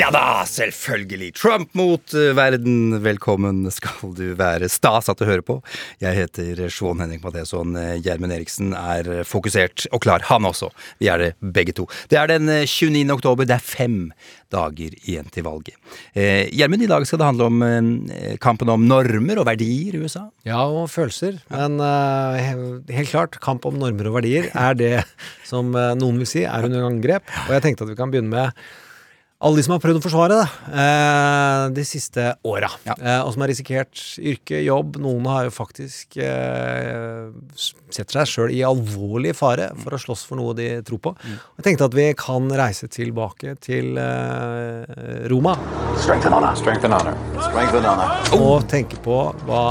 Ja da, selvfølgelig. Trump mot eh, verden. Velkommen skal du være. Stas at du hører på. Jeg heter Sean Henrik Matheson. Eh, Gjermund Eriksen er fokusert og klar, han også. Vi er det begge to. Det er den eh, 29. oktober. Det er fem dager igjen til valget. Eh, Gjermund, i dag skal det handle om eh, kampen om normer og verdier i USA. Ja, og følelser. Men eh, helt klart, kamp om normer og verdier er det som eh, noen vil si er under angrep. Og jeg tenkte at vi kan begynne med alle de som har prøvd å forsvare det eh, de siste åra. Ja. Eh, og som har risikert yrke, jobb. Noen har jo faktisk eh, setter seg sjøl i alvorlig fare for å slåss for noe de tror på. Mm. jeg tenkte at vi kan reise tilbake til eh, Roma. Strength and honor. Strength and honor. Strength and honor. og tenke på hva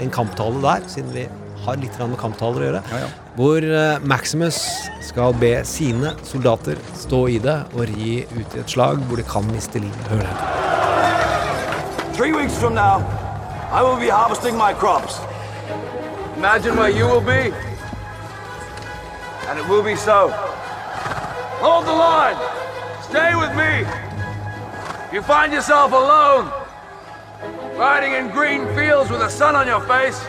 en kamptale der, siden vi har litt med kamptaler å gjøre, Ja, ja. Hvor eh, Maximus skal be sine soldater stå i det og ri ut i et slag hvor de kan miste livet. Hør her. Three weeks from now, I will be harvesting my crops. Imagine where you will be, and it will be so. Hold the line. Stay with me. If you find yourself alone, riding in green fields with the sun on your face,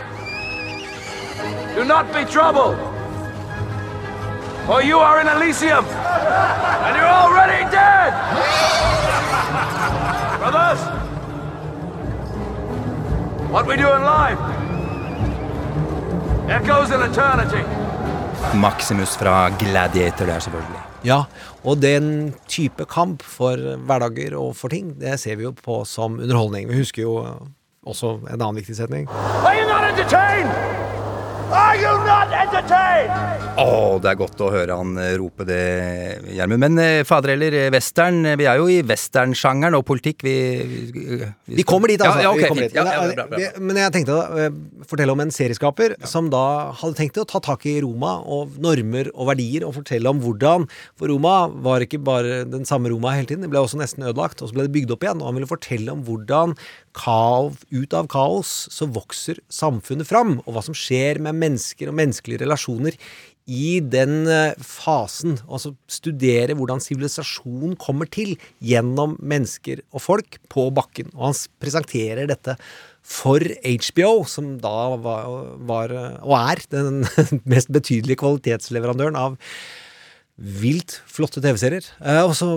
do not be troubled. For you are in Elysium, and you're already dead. Brothers, what we do in life echoes in eternity. Maximus fra Gladiator der, selvfølgelig. Ja, og den type kamp for hverdager og for ting, det ser vi jo på som underholdning. Vi husker jo også en annen viktig setning. Are you not entertained? Are you not entertained? Å, det er godt å høre han eh, rope det, Gjermund. Men eh, fader eller eh, western, vi er jo i westernsjangeren og politikk. Vi, vi, Vi kommer dit, altså. Ja, ja, okay, vi kommer dit. Ja, Men, ja, bra, bra, men jeg tenkte å fortelle om en serieskaper som da hadde tenkt å ta tak i Roma og normer og verdier, og fortelle om hvordan For Roma var ikke bare den samme Roma hele tiden, det ble også nesten ødelagt, og så ble det bygd opp igjen. Og han ville fortelle om hvordan kaos, ut av kaos så vokser samfunnet fram, og hva som skjer med mennesker og menneskelige relasjoner i den eh, fasen, altså studere hvordan sivilisasjon kommer til gjennom mennesker og folk på bakken. Og han presenterer dette for HBO, som da var, var og er den mest betydelige kvalitetsleverandøren av vilt flotte TV-serier. Eh, og så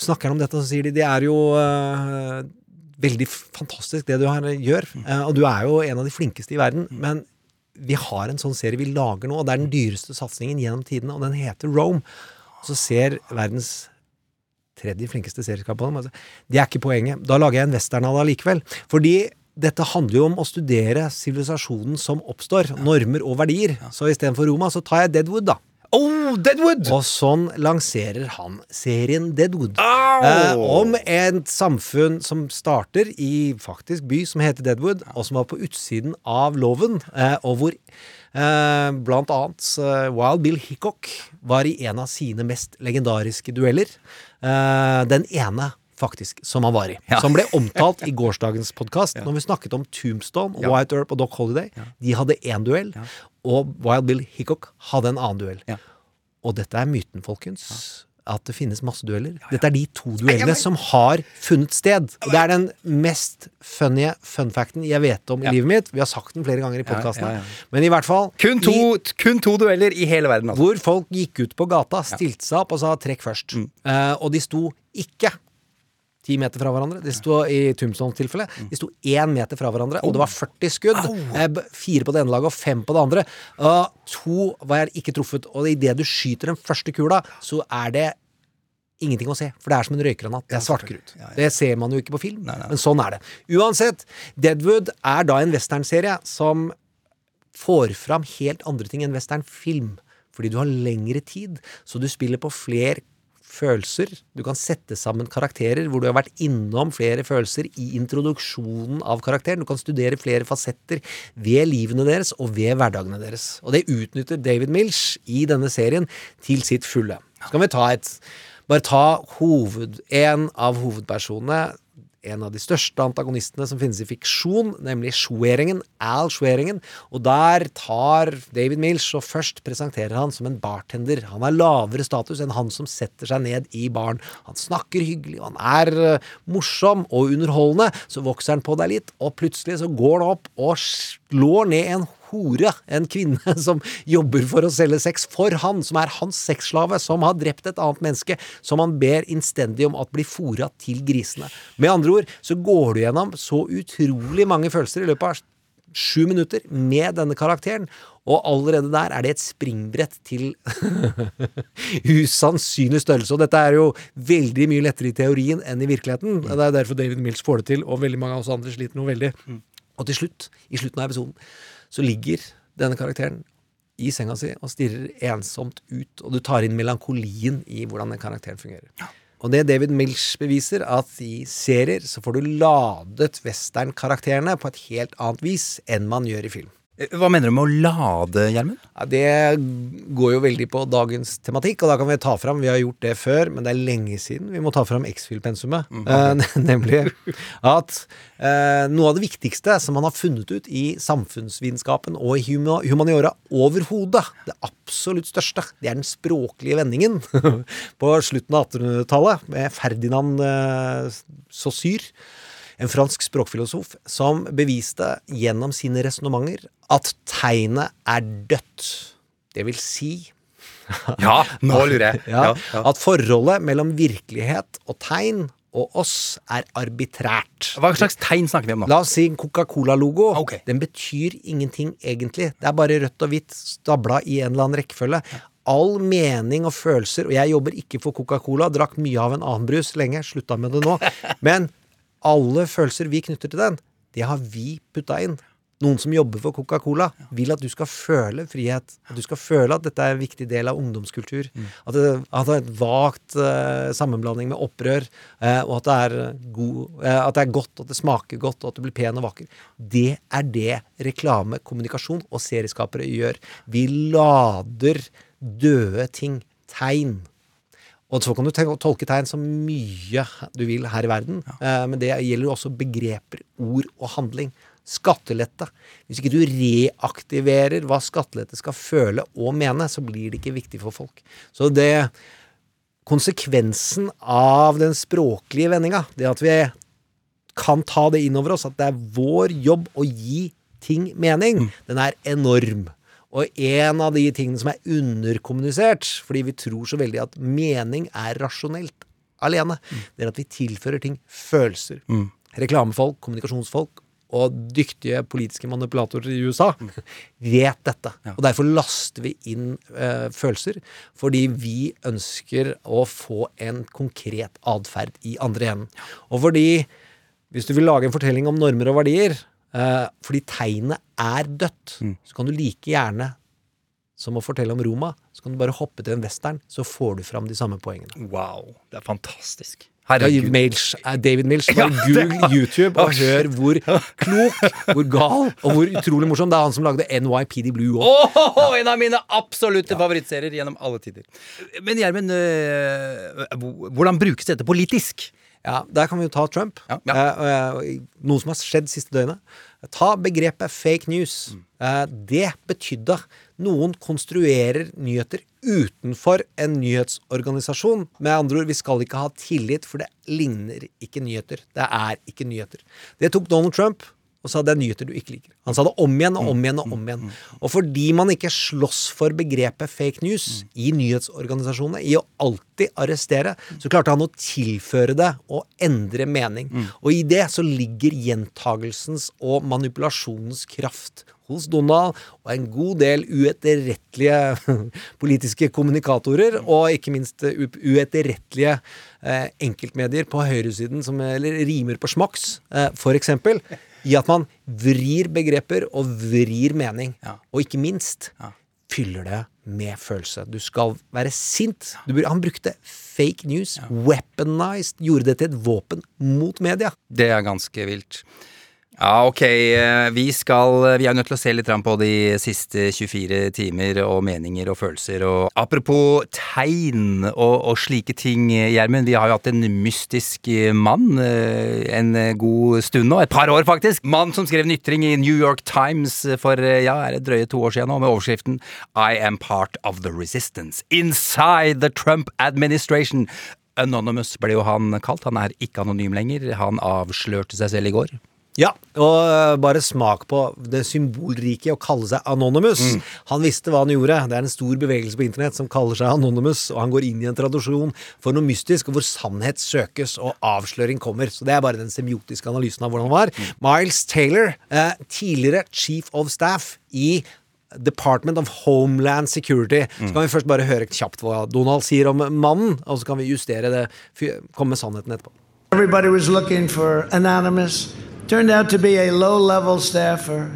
snakker han om dette, og så sier de det er jo eh, veldig fantastisk det du her gjør. Eh, og du er jo en av de flinkeste i verden. Men vi har en sånn serie vi lager nå, og det er den dyreste satsingen gjennom tidene, og den heter Rome. Og så ser verdens tredje flinkeste serieskap på dem. Altså, det er ikke poenget. Da lager jeg en western av det allikevel. Fordi dette handler jo om å studere sivilisasjonen som oppstår. Normer og verdier. Så istedenfor Roma, så tar jeg Deadwood, da. Oh, Deadwood! Og sånn lanserer han serien Deadwood. Oh. Eh, om et samfunn som starter i faktisk by som heter Deadwood, og som var på utsiden av loven, eh, og hvor eh, blant annet eh, Wild Bill Hickok var i en av sine mest legendariske dueller. Eh, den ene faktisk, som han var i. Ja. Som ble omtalt i gårsdagens podkast når vi snakket om Tombstone, Ja. White Earp og Doc Holiday. De hadde én duell, og Wild Bill Hickok hadde en annen duell. Ja. Og dette er myten, folkens. At det finnes masse dueller. Dette er de to duellene som har funnet sted. Og det er den mest funny funfacten jeg vet om i livet mitt. Vi har sagt den flere ganger i podkasten. ja, ja. Men i hvert fall Kun to, i, kun to dueller i hele verden, altså. hvor folk gikk ut på gata, stilte seg opp og sa 'trekk først'. Mm. Uh, og de sto ikke ti meter fra hverandre. De sto i Tombstone-tilfellet. Mm. De sto én meter fra hverandre, og det var 40 skudd. Eh, fire på det ene laget og fem på det andre. Og to var ikke truffet. Og idet du skyter den første kula, så er det ingenting å se. For det er som en røykgranat. Det er. Ja, ja. Det ser man jo ikke på film, Nei, nei. men sånn er det. Uansett, Deadwood er da en westernserie som får fram helt andre ting enn westernfilm. Fordi du har lengre tid, så du spiller på flere følelser. Du kan sette sammen karakterer hvor du har vært innom flere følelser i introduksjonen av karakteren. Du kan studere flere fasetter ved livene deres og ved hverdagene deres. Og det utnytter David Milch i denne serien til sitt fulle. Så kan vi ta et Bare ta hoved, en av hovedpersonene, en av de største antagonistene som finnes i fiksjon, nemlig Schweringen, Al Schweringen. Og der tar David Milch og først presenterer han som en bartender. Han har lavere status enn han som setter seg ned i baren. Han snakker hyggelig, og han er eh, morsom og underholdende. Så vokser han på deg litt, og plutselig så går han opp og slår ned en hore, en kvinne som jobber for å selge sex for han, som er hans sexslave, som har drept et annet menneske, som han ber innstendig om at blir fora til grisene. Med andre ord så går du gjennom så utrolig mange følelser i løpet av sju minutter med denne karakteren, og allerede der er det et springbrett til usannsynlig størrelse. Og dette er jo veldig mye lettere i teorien enn i virkeligheten. Det er derfor David Mills får det til, og veldig mange av oss andre sliter noe veldig. Og til slutt, i slutten av episoden, så ligger denne karakteren i senga si og stirrer ensomt ut, og du tar inn melankolien i hvordan den karakteren fungerer. Og det David Milch beviser, at i serier så får du ladet western-karakterene på et helt annet vis enn man gjør i film. Eh, Hva mener du med å lade, Gjermund? Ja, det går jo veldig på dagens tematikk, og da kan vi ta fram Vi har gjort det før, men det er lenge siden. Vi må ta fram X-Fill-pensumet. Eh, nemlig at uh, noe av det viktigste som man har funnet ut i samfunnsvitenskapen og i humaniora overhodet, det absolutt største, det er den språklige vendingen på slutten av 1800-tallet med Ferdinand uh, Saussure en fransk språkfilosof som beviste gjennom sine resonnementer at tegnet er dødt. Det vil si Ja, nå lurer jeg. ja, at forholdet mellom virkelighet og tegn og oss er arbitrært. Hva slags tegn snakker vi om nå? La oss si Coca-Cola-logo. Okay. Den betyr ingenting egentlig. Det er bare rødt og hvitt stabla i en eller annen rekkefølge. All mening og følelser, og jeg jobber ikke for Coca-Cola, drakk mye av en annen brus lenge, slutta med det nå, men alle følelser vi knytter til den, det har vi putta inn. Noen som jobber for Coca-Cola, vil at du skal føle frihet. At du skal føle at dette er en viktig del av ungdomskultur. At, det, at det er et vagt uh, sammenblanding med opprør, uh, og at det, er god, uh, at det er godt, at det smaker godt, og at du blir pen og vakker. Det er det reklame, kommunikasjon og serieskapere gjør. Vi lader døde ting, tegn. Og så kan du tolke tegn så mye du vil her i verden, eh, men det gjelder jo også begreper, ord og handling. Skattelette. Hvis ikke du reaktiverer hva skattelette skal føle og mene, så blir det ikke viktig for folk. Så det Konsekvensen av den språklige vendinga, det at vi kan ta det inn over oss, at det er vår jobb å gi ting mening, den er enorm. Og en av de tingene som er underkommunisert, fordi vi tror så veldig at mening er rasjonelt alene, det er at vi tilfører ting følelser. Reklamefolk, kommunikasjonsfolk og dyktige politiske manipulatorer i USA vet dette. Og derfor laster vi inn eh, følelser, fordi vi ønsker å få en konkret atferd i andre enden. Og fordi hvis du vil lage en fortelling om normer og verdier, eh, fordi tegnet er dødt, så kan du like gjerne som å fortelle om Roma, så kan du bare hoppe til en western, så får du fram de samme poengene. Wow, det er fantastisk. Herregud. Eh, David Milch, bare Ja, google YouTube og hør hvor klok, hvor gal og hvor utrolig morsom. Det er han som lagde NYPD Blue òg. Åh, en av mine absolutte favorittserier gjennom alle tider. Men Gjermund, øh, hvordan brukes dette politisk? Ja, der kan vi jo ta Trump. Ja, ja. Eh, noe som har skjedd siste døgnet. Ta begrepet fake news. Eh, det betydde noen konstruerer nyheter utenfor en nyhetsorganisasjon. Med andre ord, vi skal ikke ha tillit, for det ligner ikke nyheter. Det er ikke nyheter. Det tok Donald Trump og sa det er nyheter du ikke liker. Han sa det om igjen og om igjen og om igjen. Og fordi man ikke slåss for begrepet fake news i nyhetsorganisasjonene, i å alltid arrestere, så klarte han å tilføre det og endre mening. Og i det så ligger gjentagelsens og manipulasjonens kraft hos Donald og en god del uetterrettelige politiske kommunikatorer, og ikke minst eh, uetterrettelige eh, enkeltmedier på høyresiden som eller rimer på smaks, eh, eksempel, i at man vrir begreper og vrir mening. Ja. Og ikke minst Ja. fyller det med følelse. Du skal være sint. Du, han brukte fake news, weaponized, gjorde det til et våpen mot media. Det er ganske vilt. Ja, ok. eh, Vi skal Vi er nødt til å se litt på de siste 24 timer og meninger og følelser. Og apropos tegn og, og slike ting, Gjermund. Vi har jo hatt en mystisk mann eh, en god stund nå. Et par år, faktisk. Mann som skrev en ytring i New York Times for eh, ja, er det drøye to år siden nå, med overskriften I am part of the resistance inside the Trump administration. Anonymous ble jo han kalt. Han er ikke anonym lenger. Han avslørte seg selv i går. Ja, og øh, bare smak på det symbolrike å kalle seg Anonymous. Han visste hva han gjorde. Det er en stor bevegelse på internett som kaller seg Anonymous, og han går inn i en tradisjon for noe mystisk, hvor sannhet søkes og avsløring kommer. Så det er bare den semiotiske analysen av hvordan han var. Miles Taylor, eh, tidligere chief of staff i Department of Homeland Security. Så kan vi først bare høre kjapt hva Donald sier om mannen, og så kan vi justere det, komme med sannheten etterpå. Everybody was looking for Anonymous. Turned out to be a low level staffer,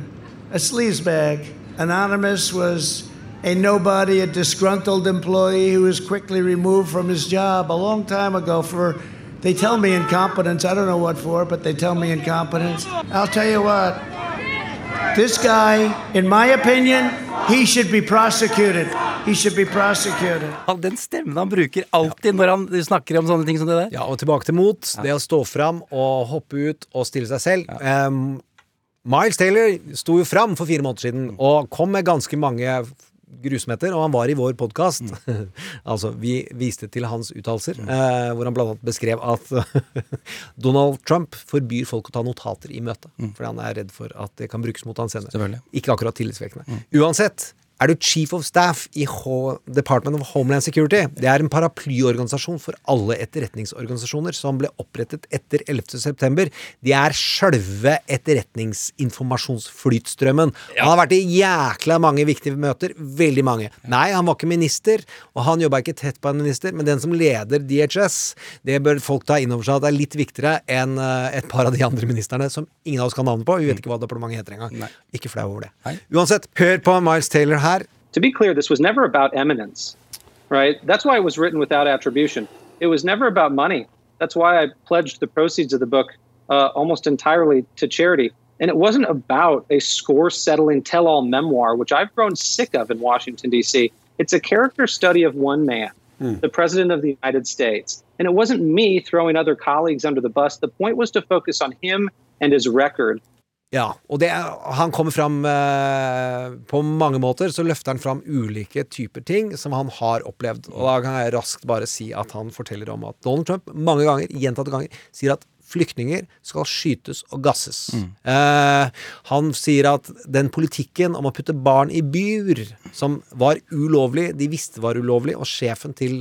a sleazebag. Anonymous was a nobody, a disgruntled employee who was quickly removed from his job a long time ago for, they tell me incompetence. I don't know what for, but they tell me incompetence. I'll tell you what, this guy, in my opinion, he should be prosecuted. He should be prosecuted. Han- Den stemmen han bruker alltid når han snakker om sånne ting som det der. Ja, og tilbake til mot. Det å stå fram og hoppe ut og stille seg selv. Um, Miles Taylor sto jo fram for fire måneder siden og kom med ganske mange grusomheter, og han var i vår podkast. altså, vi viste til hans uttalelser, eh, hvor han blant annet beskrev at Donald Trump forbyr folk å ta notater i møte, fordi han er redd for at det kan brukes mot han senere. Ikke akkurat tillitsvekkende. Uansett, er du chief of staff i H Department of Homeland Security? Det er en paraplyorganisasjon for alle etterretningsorganisasjoner som ble opprettet etter 11. september. De er sjølve etterretningsinformasjonsflytstrømmen. Han har vært i jækla mange viktige møter. Veldig mange. Nei, han var ikke minister, og han jobba ikke tett på en minister, men den som leder DHS, det bør folk ta inn over seg at det er litt viktigere enn eh, et par av de andre ministerne som ingen av oss kan navnet på. Vi vet ikke hva departementet heter engang. Ikke flau over det. Nei. Uansett, hør på Miles Taylor her. To be clear, this was never about eminence, right? That's why it was written without attribution. It was never about money. That's why I pledged the proceeds of the book uh, almost entirely to charity. And it wasn't about a score settling tell all memoir, which I've grown sick of in Washington, D.C. It's a character study of one man, the President of the United States. And it wasn't me throwing other colleagues under the bus. The point was to focus on him and his record. Ja, og det, han kommer fram eh, På mange måter så løfter han fram ulike typer ting som han har opplevd. Og da kan jeg raskt bare si at han forteller om at Donald Trump mange ganger, gjentatte ganger, sier at flyktninger skal skytes og gasses. Eh, han sier at den politikken om å putte barn i bur, som var ulovlig, de visste var ulovlig, og sjefen til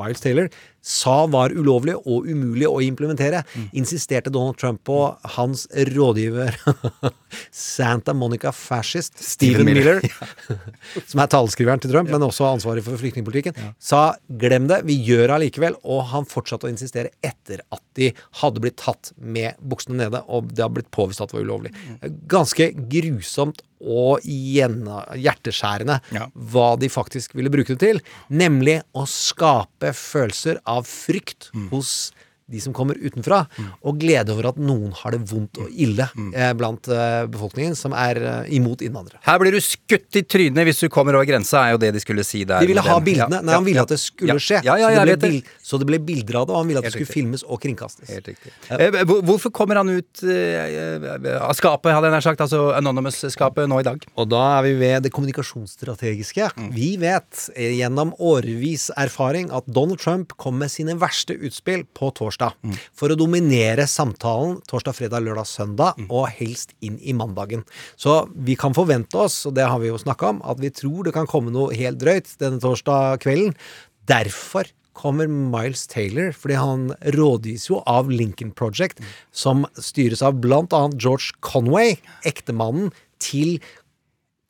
Miles Taylor sa var ulovlig og umulig å implementere, insisterte Donald Trump på hans rådgiver Santa Monica fascist Stephen Miller, som er taleskriveren til Trump, men også ansvarlig for flyktningpolitikken, sa glem det, vi gjør det allikevel, og han fortsatte å insistere etter at de hadde blitt tatt med buksene nede, og det har blitt påvist at det var ulovlig. Ganske grusomt og hjerteskjærende Ja. hva de faktisk ville bruke det til, nemlig å skape følelser av frykt hos de som kommer utenfra, og glede over at noen har det vondt og ille eh, blant eh, befolkningen som er eh, imot innvandrere. Her blir du skutt i trynet hvis du kommer over grensa, er jo det de skulle si der. De ville ha bildene. Ja, Nei, han ville at det skulle Ja. skje. Ja, ja, så, det ble så det ble bilder av det, og han ville at det skulle filmes og kringkastes. Helt riktig. Eh, Hvorfor kommer han ut eh, av skapet, hadde jeg nær sagt, altså Anonymous-skapet, nå i dag? Og da er vi ved det kommunikasjonsstrategiske. Vi vet eh, gjennom årevis erfaring at Donald Trump kom med sine verste utspill på torsdag. For å dominere samtalen torsdag, fredag, lørdag, søndag, og helst inn i mandagen. Så vi kan forvente oss, og det har vi jo snakka om, at vi tror det kan komme noe helt drøyt denne torsdag kvelden. Derfor kommer Miles Taylor, fordi han rådgis jo av Lincoln Project, som styres av blant annet George Conway, ektemannen til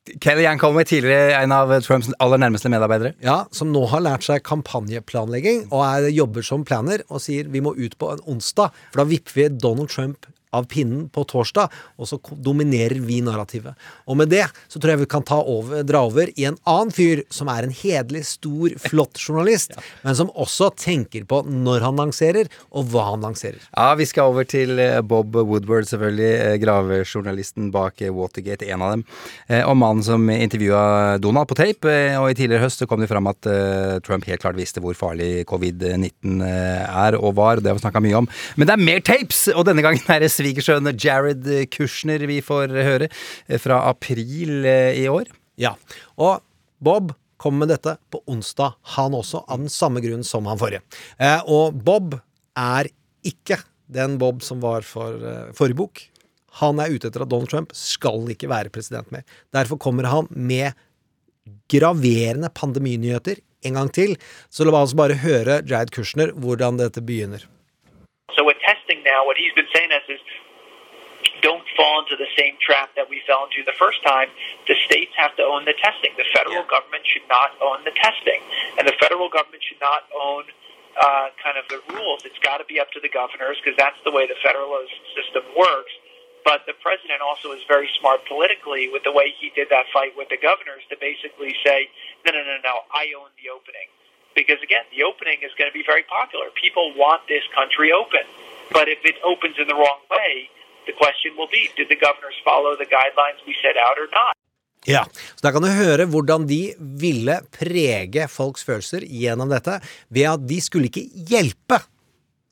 Kellyanne Conway, tidligere en av Trumps aller nærmeste medarbeidere. Ja, som nå har lært seg kampanjeplanlegging og er, jobber som planner og sier vi må ut på en onsdag, for da vipper vi Donald Trump av pinnen på torsdag, og så dominerer vi narrativet. Og med det så tror jeg vi kan ta over, dra over i en annen fyr som er en hederlig, stor, flott journalist, men som også tenker på når han lanserer, og hva han lanserer. Ja, vi skal over til eh, Bob Woodward, selvfølgelig. eh, Gravejournalisten bak eh, Watergate, en av dem. Og mannen som intervjua Donald på tape. Og i tidligere høst så kom det fram at Trump helt klart visste hvor farlig covid-19 er og var. Det har vi snakka mye om. Men det er mer tapes! Og denne gangen er det svigersønnen Jared Kushner vi får høre eh, fra april eh, i år. Ja. Og Bob kom med dette på onsdag, han også, av den samme grunn som han forrige. Eh, og Bob er ikke den Bob som var for forrige bok. Han er ute etter at Donald Trump skal ikke være president mer. Derfor kommer han med graverende pandeminyheter en gang til. Så la oss bare høre Jared Kushner hvordan dette begynner. So with testing now, what he's been saying to us is don't fall into the same trap that we fell into the first time. The states have to own the testing. The federal government should not own the testing. And the federal government should not own uh, kind of the rules. It's got to be up to the governors because that's the way the federalist system works. But the president also is very smart politically with the way he did that fight with the governors to basically say, no, no, no, no, I own the opening. Because again, the opening is going to be very popular. People want this country open. But if it opens in the wrong way, the question will be, did the governors follow the guidelines we set out or not? Ja, så Da kan du høre hvordan de ville prege folks følelser gjennom dette, ved at de skulle ikke hjelpe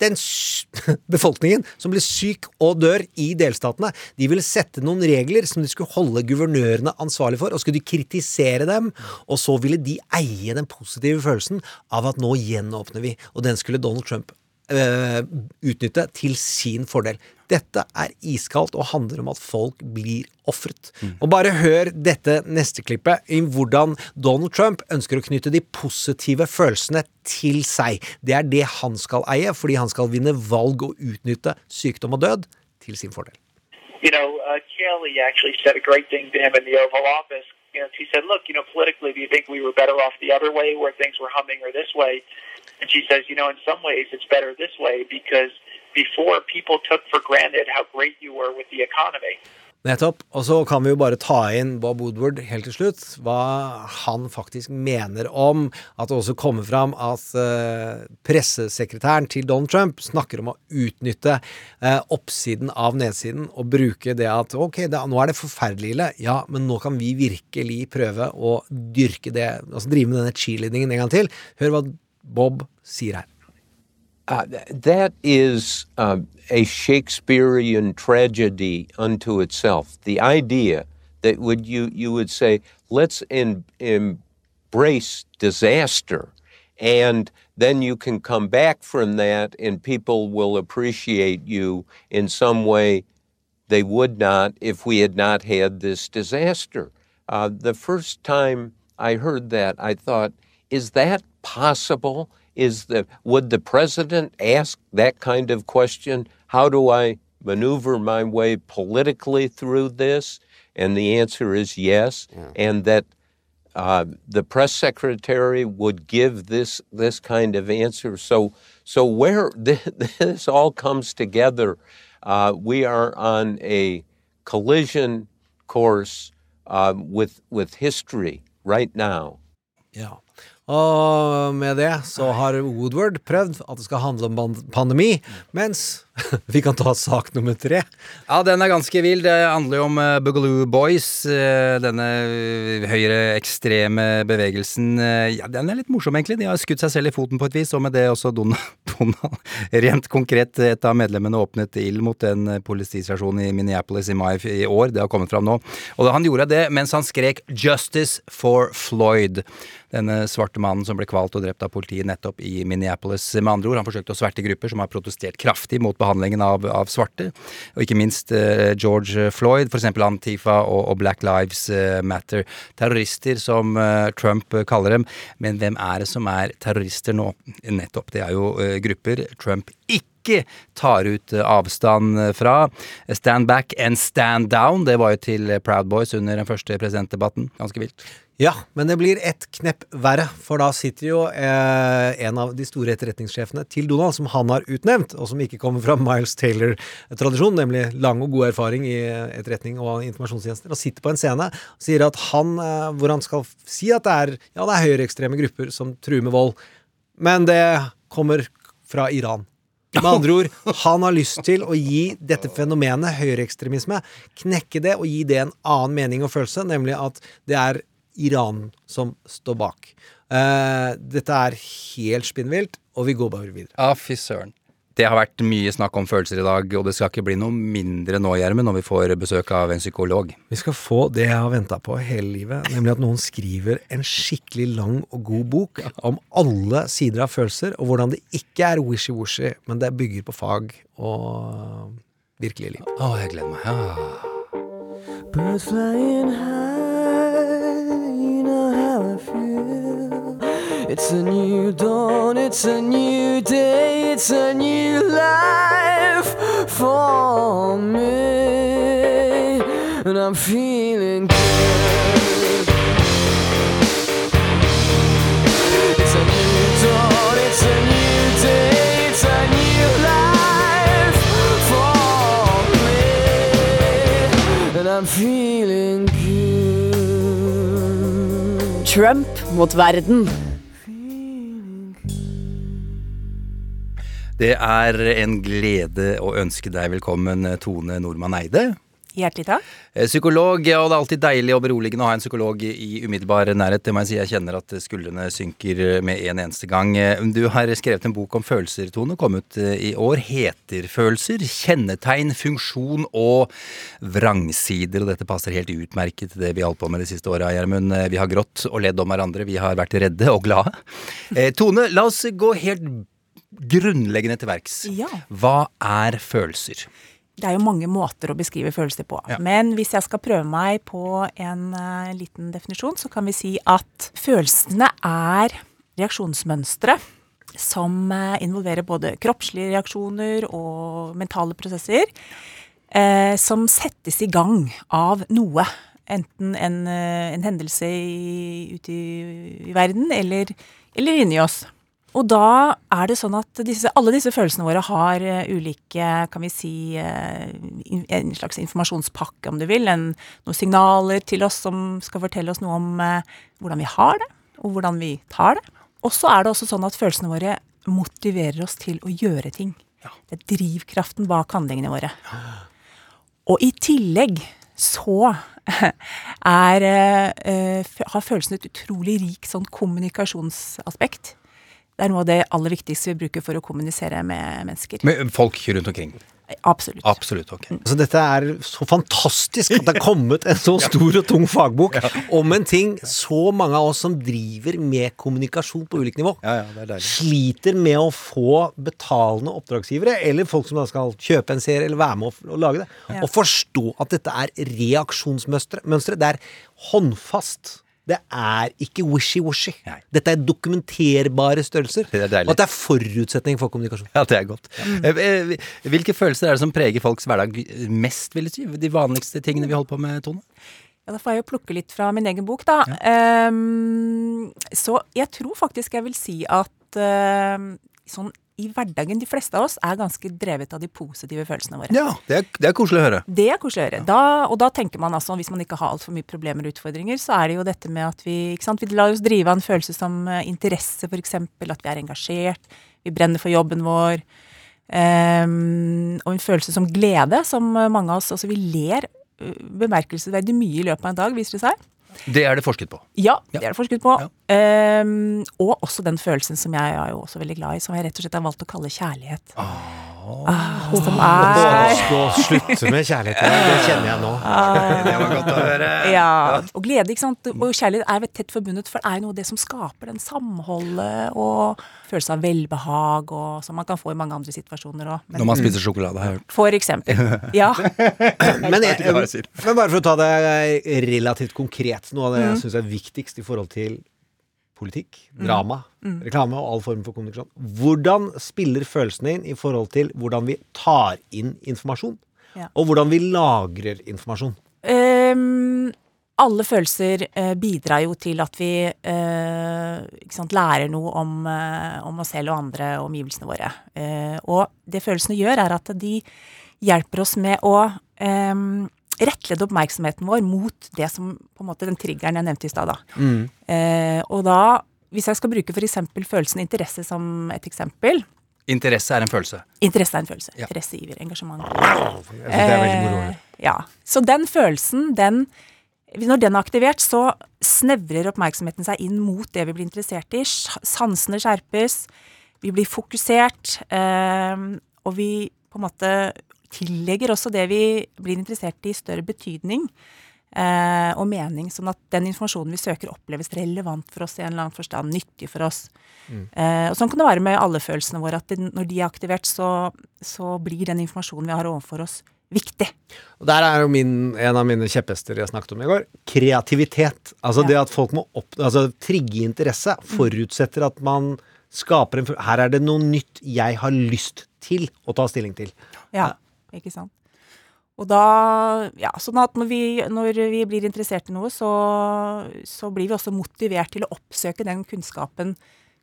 den befolkningen som blir syk og dør i delstatene. De ville sette noen regler som de skulle holde guvernørene ansvarlig for, og skulle de kritisere dem, og så ville de eie den positive følelsen av at nå gjenåpner vi, og den skulle Donald Trump eh, utnytte til sin fordel. Dette er iskaldt og handler om at folk blir ofret. Og bare hør dette neste klippet i hvordan Donald Trump ønsker å knytte de positive følelsene til seg. Det er det han skal eie, fordi han skal vinne valg og utnytte sykdom og død til sin fordel. you know, uh, Kelly actually said a great thing to him in the Oval Office. You know, she said, "Look, you know, politically, do you think we were better off the other way, where things were humming, or this way?" And she says, "You know, in some ways, it's better this way because before people took for granted how great you were with the economy." Nettopp. Og så kan vi jo bare ta inn Bob Woodward helt til slutt, hva han faktisk mener om at det også kommer fram at eh, pressesekretæren til Donald Trump snakker om å utnytte eh, oppsiden av nedsiden og bruke det at ok, det, nå er det forferdelig ille, ja, men nå kan vi virkelig prøve å dyrke det, altså drive med denne cheerleadingen en gang til. Hør hva Bob sier. Uh, that is uh, a Shakespearean tragedy unto itself. The idea that would you you would say, let's embrace disaster, and then you can come back from that, and people will appreciate you in some way they would not if we had not had this disaster. Uh, the first time I heard that, I thought, is that possible? Is the would the president ask that kind of question? How do I maneuver my way politically through this? And the answer is yes, and that uh, the press secretary would give this this kind of answer. So so where this all comes together, uh, we are on a collision course uh, with with history right now. Ja. Og med det så har Woodward prøvd at det skal handle om pandemi, mens vi kan ta sak nummer tre. Ja, den er ganske vill. Det handler jo om eh, Boogaloo Boys. eh, denne eh, høyreekstreme bevegelsen. Ja, den er litt morsom, egentlig. De har skutt seg selv i foten på et vis, og med det også Donald. Donald. Rent konkret, et av medlemmene åpnet ild mot en politistasjon i Minneapolis i mai i år. Det har kommet fram nå. Og han gjorde det mens han skrek 'Justice for Floyd'. Denne svarte mannen som ble kvalt og drept av politiet nettopp i Minneapolis. Med andre ord, han forsøkte å sverte grupper som har protestert kraftig mot behandlingen av, av svarte, og ikke minst eh, George Floyd, f.eks. Antifa og, og Black Lives eh, Matter. Terrorister, som eh, Trump eh, kaller dem. Men hvem er det som er terrorister nå? Nettopp, det er jo eh, grupper Trump ikke tar ut eh, avstand fra. Stand back and stand down, det var jo til Proud Boys under den første presidentdebatten. Ganske vilt. Ja, men det blir ett knepp verre, for da sitter jo eh, en av de store etterretningssjefene til Donald, som han har utnevnt, og som ikke kommer fra Miles Taylor-tradisjonen, nemlig lang og god erfaring i etterretning og informasjonstjenester, og sitter på en scene og sier at han, eh, hvor han skal si at det er, ja, det er høyreekstreme grupper som truer med vold, men det kommer fra Iran. Med andre ord, han har lyst til å gi dette fenomenet høyreekstremisme, knekke det og gi det en annen mening og følelse, nemlig at det er Iran som står bak. Uh, dette er helt spinnvilt, og vi går bare videre. Ja, fy søren. Det har vært mye snakk om følelser i dag, og det skal ikke bli noe mindre nå, Gjermund, når vi får besøk av en psykolog. Vi skal få det jeg har venta på hele livet, nemlig at noen skriver en skikkelig lang og god bok om alle sider av følelser, og hvordan det ikke er wishy-washy, men det bygger på fag og virkelig liv. Å, jeg gleder meg. Ja. Birds flying high, It's a new dawn, it's a new day, it's a new life for me. And I'm feeling good. It's a new dawn, it's a new day, it's a new life for me. And I'm feeling good. Trump mot verden. Det er en glede å ønske deg velkommen, Tone Nordmann Eide. Hjertelig takk. Eh, Psykolog, og det er alltid deilig og beroligende å ha en psykolog i umiddelbar nærhet. Det må jeg si, jeg kjenner at skuldrene synker med en eneste gang. Eh, Du har skrevet en bok om følelser, Tone, kom ut eh, i år. Heter Følelser. Kjennetegn, funksjon og vrangsider. Og dette passer helt utmerket til det vi har holdt på med de siste åra, Gjermund. Vi har grått og ledd om hverandre. Vi har vært redde og glade. Tone, la oss gå helt grunnleggende til verks. Ja. Hva er følelser? Det er jo mange måter å beskrive følelser på. Ja. Men hvis jeg skal prøve meg på en uh, liten definisjon, så kan vi si at følelsene er reaksjonsmønstre som uh, involverer både kroppslige reaksjoner og mentale prosesser, Uh, som settes i gang av noe. Enten en, en hendelse i, ute i, i verden, eller, eller inni oss. Og da er det sånn at disse, alle disse følelsene våre har eh, ulike, kan vi si, eh, en slags informasjonspakke, om du vil. En, noen signaler til oss som skal fortelle oss noe om eh, hvordan vi har det, og hvordan vi tar det. Og så er det også sånn at følelsene våre motiverer oss til å gjøre ting. Det er drivkraften bak handlingene våre. Og i tillegg så er, har følelsen et utrolig rik sånn kommunikasjonsaspekt. Det er noe av det aller viktigste vi bruker for å kommunisere med mennesker. Med folk rundt omkring. Absolutt. Absolutt, ok. Så dette er så fantastisk at det er kommet en så stor og tung fagbok om en ting så mange av oss som driver med kommunikasjon på ulikt nivå, Ja, ja, det er sliter med å få betalende oppdragsgivere, eller folk som da skal kjøpe en serie eller være med å, og lage det, Ja. og forstå at dette er reaksjonsmønstre. Det er håndfast. Det er ikke wishy-washy. Dette er dokumenterbare størrelser. Det er. Og at det er forutsetning for kommunikasjon. Ja, det er godt. Eh, eh, Hvilke følelser er det som preger folks hverdag mest, vil du si? De vanligste tingene vi holder på med, Tone? Ja, da får jeg jo plukke litt fra min egen bok, da. Ehm, så jeg tror faktisk jeg vil si at uh, sånn i hverdagen, de fleste av oss er ganske drevet av de positive følelsene våre. Ja, det er, det er koselig å høre. Det er koselig å høre. Da, og da tenker man altså, hvis man ikke har altfor mye problemer og utfordringer, så er det jo dette med at vi ikke sant, vi lar oss drive av en følelse som eh, interesse, f.eks. At vi er engasjert, vi brenner for jobben vår. Um, og en følelse som glede, som eh, mange av oss Altså, vi ler eh, bemerkelsesverdig mye i løpet av en dag, viser det seg. Det er det forsket på. Ja, det er det forsket på. Ehm, og også den følelsen som jeg er jo også veldig glad i, som jeg rett og slett har valgt å kalle kjærlighet. Ah, som er Å slutte med kjærligheten. det kjenner jeg nå. Det var godt å høre. ja, og glede, ikke sant. Og kjærlighet er tett forbundet, for det er jo noe av det som skaper den samholdet og følelse av velbehag, og som man kan få i mange andre situasjoner òg. Når man spiser sjokolade, har jeg hørt. For eksempel. Ja. Men, jeg, men bare for å ta det relativt konkret, noe av det jeg Mm. syns er viktigst i forhold til politikk, drama, Mm. reklame og all form for kommunikasjon. Hvordan spiller følelsene inn i forhold til hvordan vi tar inn informasjon, Ja. og hvordan vi lagrer informasjon? Um, alle følelser uh, bidrar jo til at vi uh, sant, lærer noe om, uh, om oss selv og andre og omgivelsene våre. Og det følelsene gjør, er at de hjelper oss med å eh, rettlede oppmerksomheten vår mot det som på en måte den triggeren jeg nevnte i stad. Mm. Eh, og da, hvis jeg skal bruke f.eks. følelsen interesse som et eksempel Interesse er en følelse. Interesse er en følelse. Ja. Interesse, iver, engasjement. Jeg det er veldig moro. Eh, ja. Så den følelsen, den Når den er aktivert, så snevrer oppmerksomheten seg inn mot det vi blir interessert i. Sansene skjerpes, vi blir fokusert, eh, og vi på en måte tillegger også det vi blir interessert i, større betydning eh, og mening, sånn at den informasjonen vi søker, oppleves relevant for oss i en eller annen forstand, nyttig for oss. Eh, og sånn kan det være med alle følelsene våre, at det, når de er aktivert, så, så blir den informasjonen vi har overfor oss, viktig. Og Der er jo min, en av mine kjepphester jeg snakket om i går. Kreativitet. Altså Ja. det at folk må opp, altså trigge interesse forutsetter at man skaper en Her er det noe nytt jeg har lyst til å ta stilling til. Ja, ikke sant. Og da, ja, sånn at når vi, når vi blir interessert i noe, så, så blir vi også motivert til å oppsøke den kunnskapen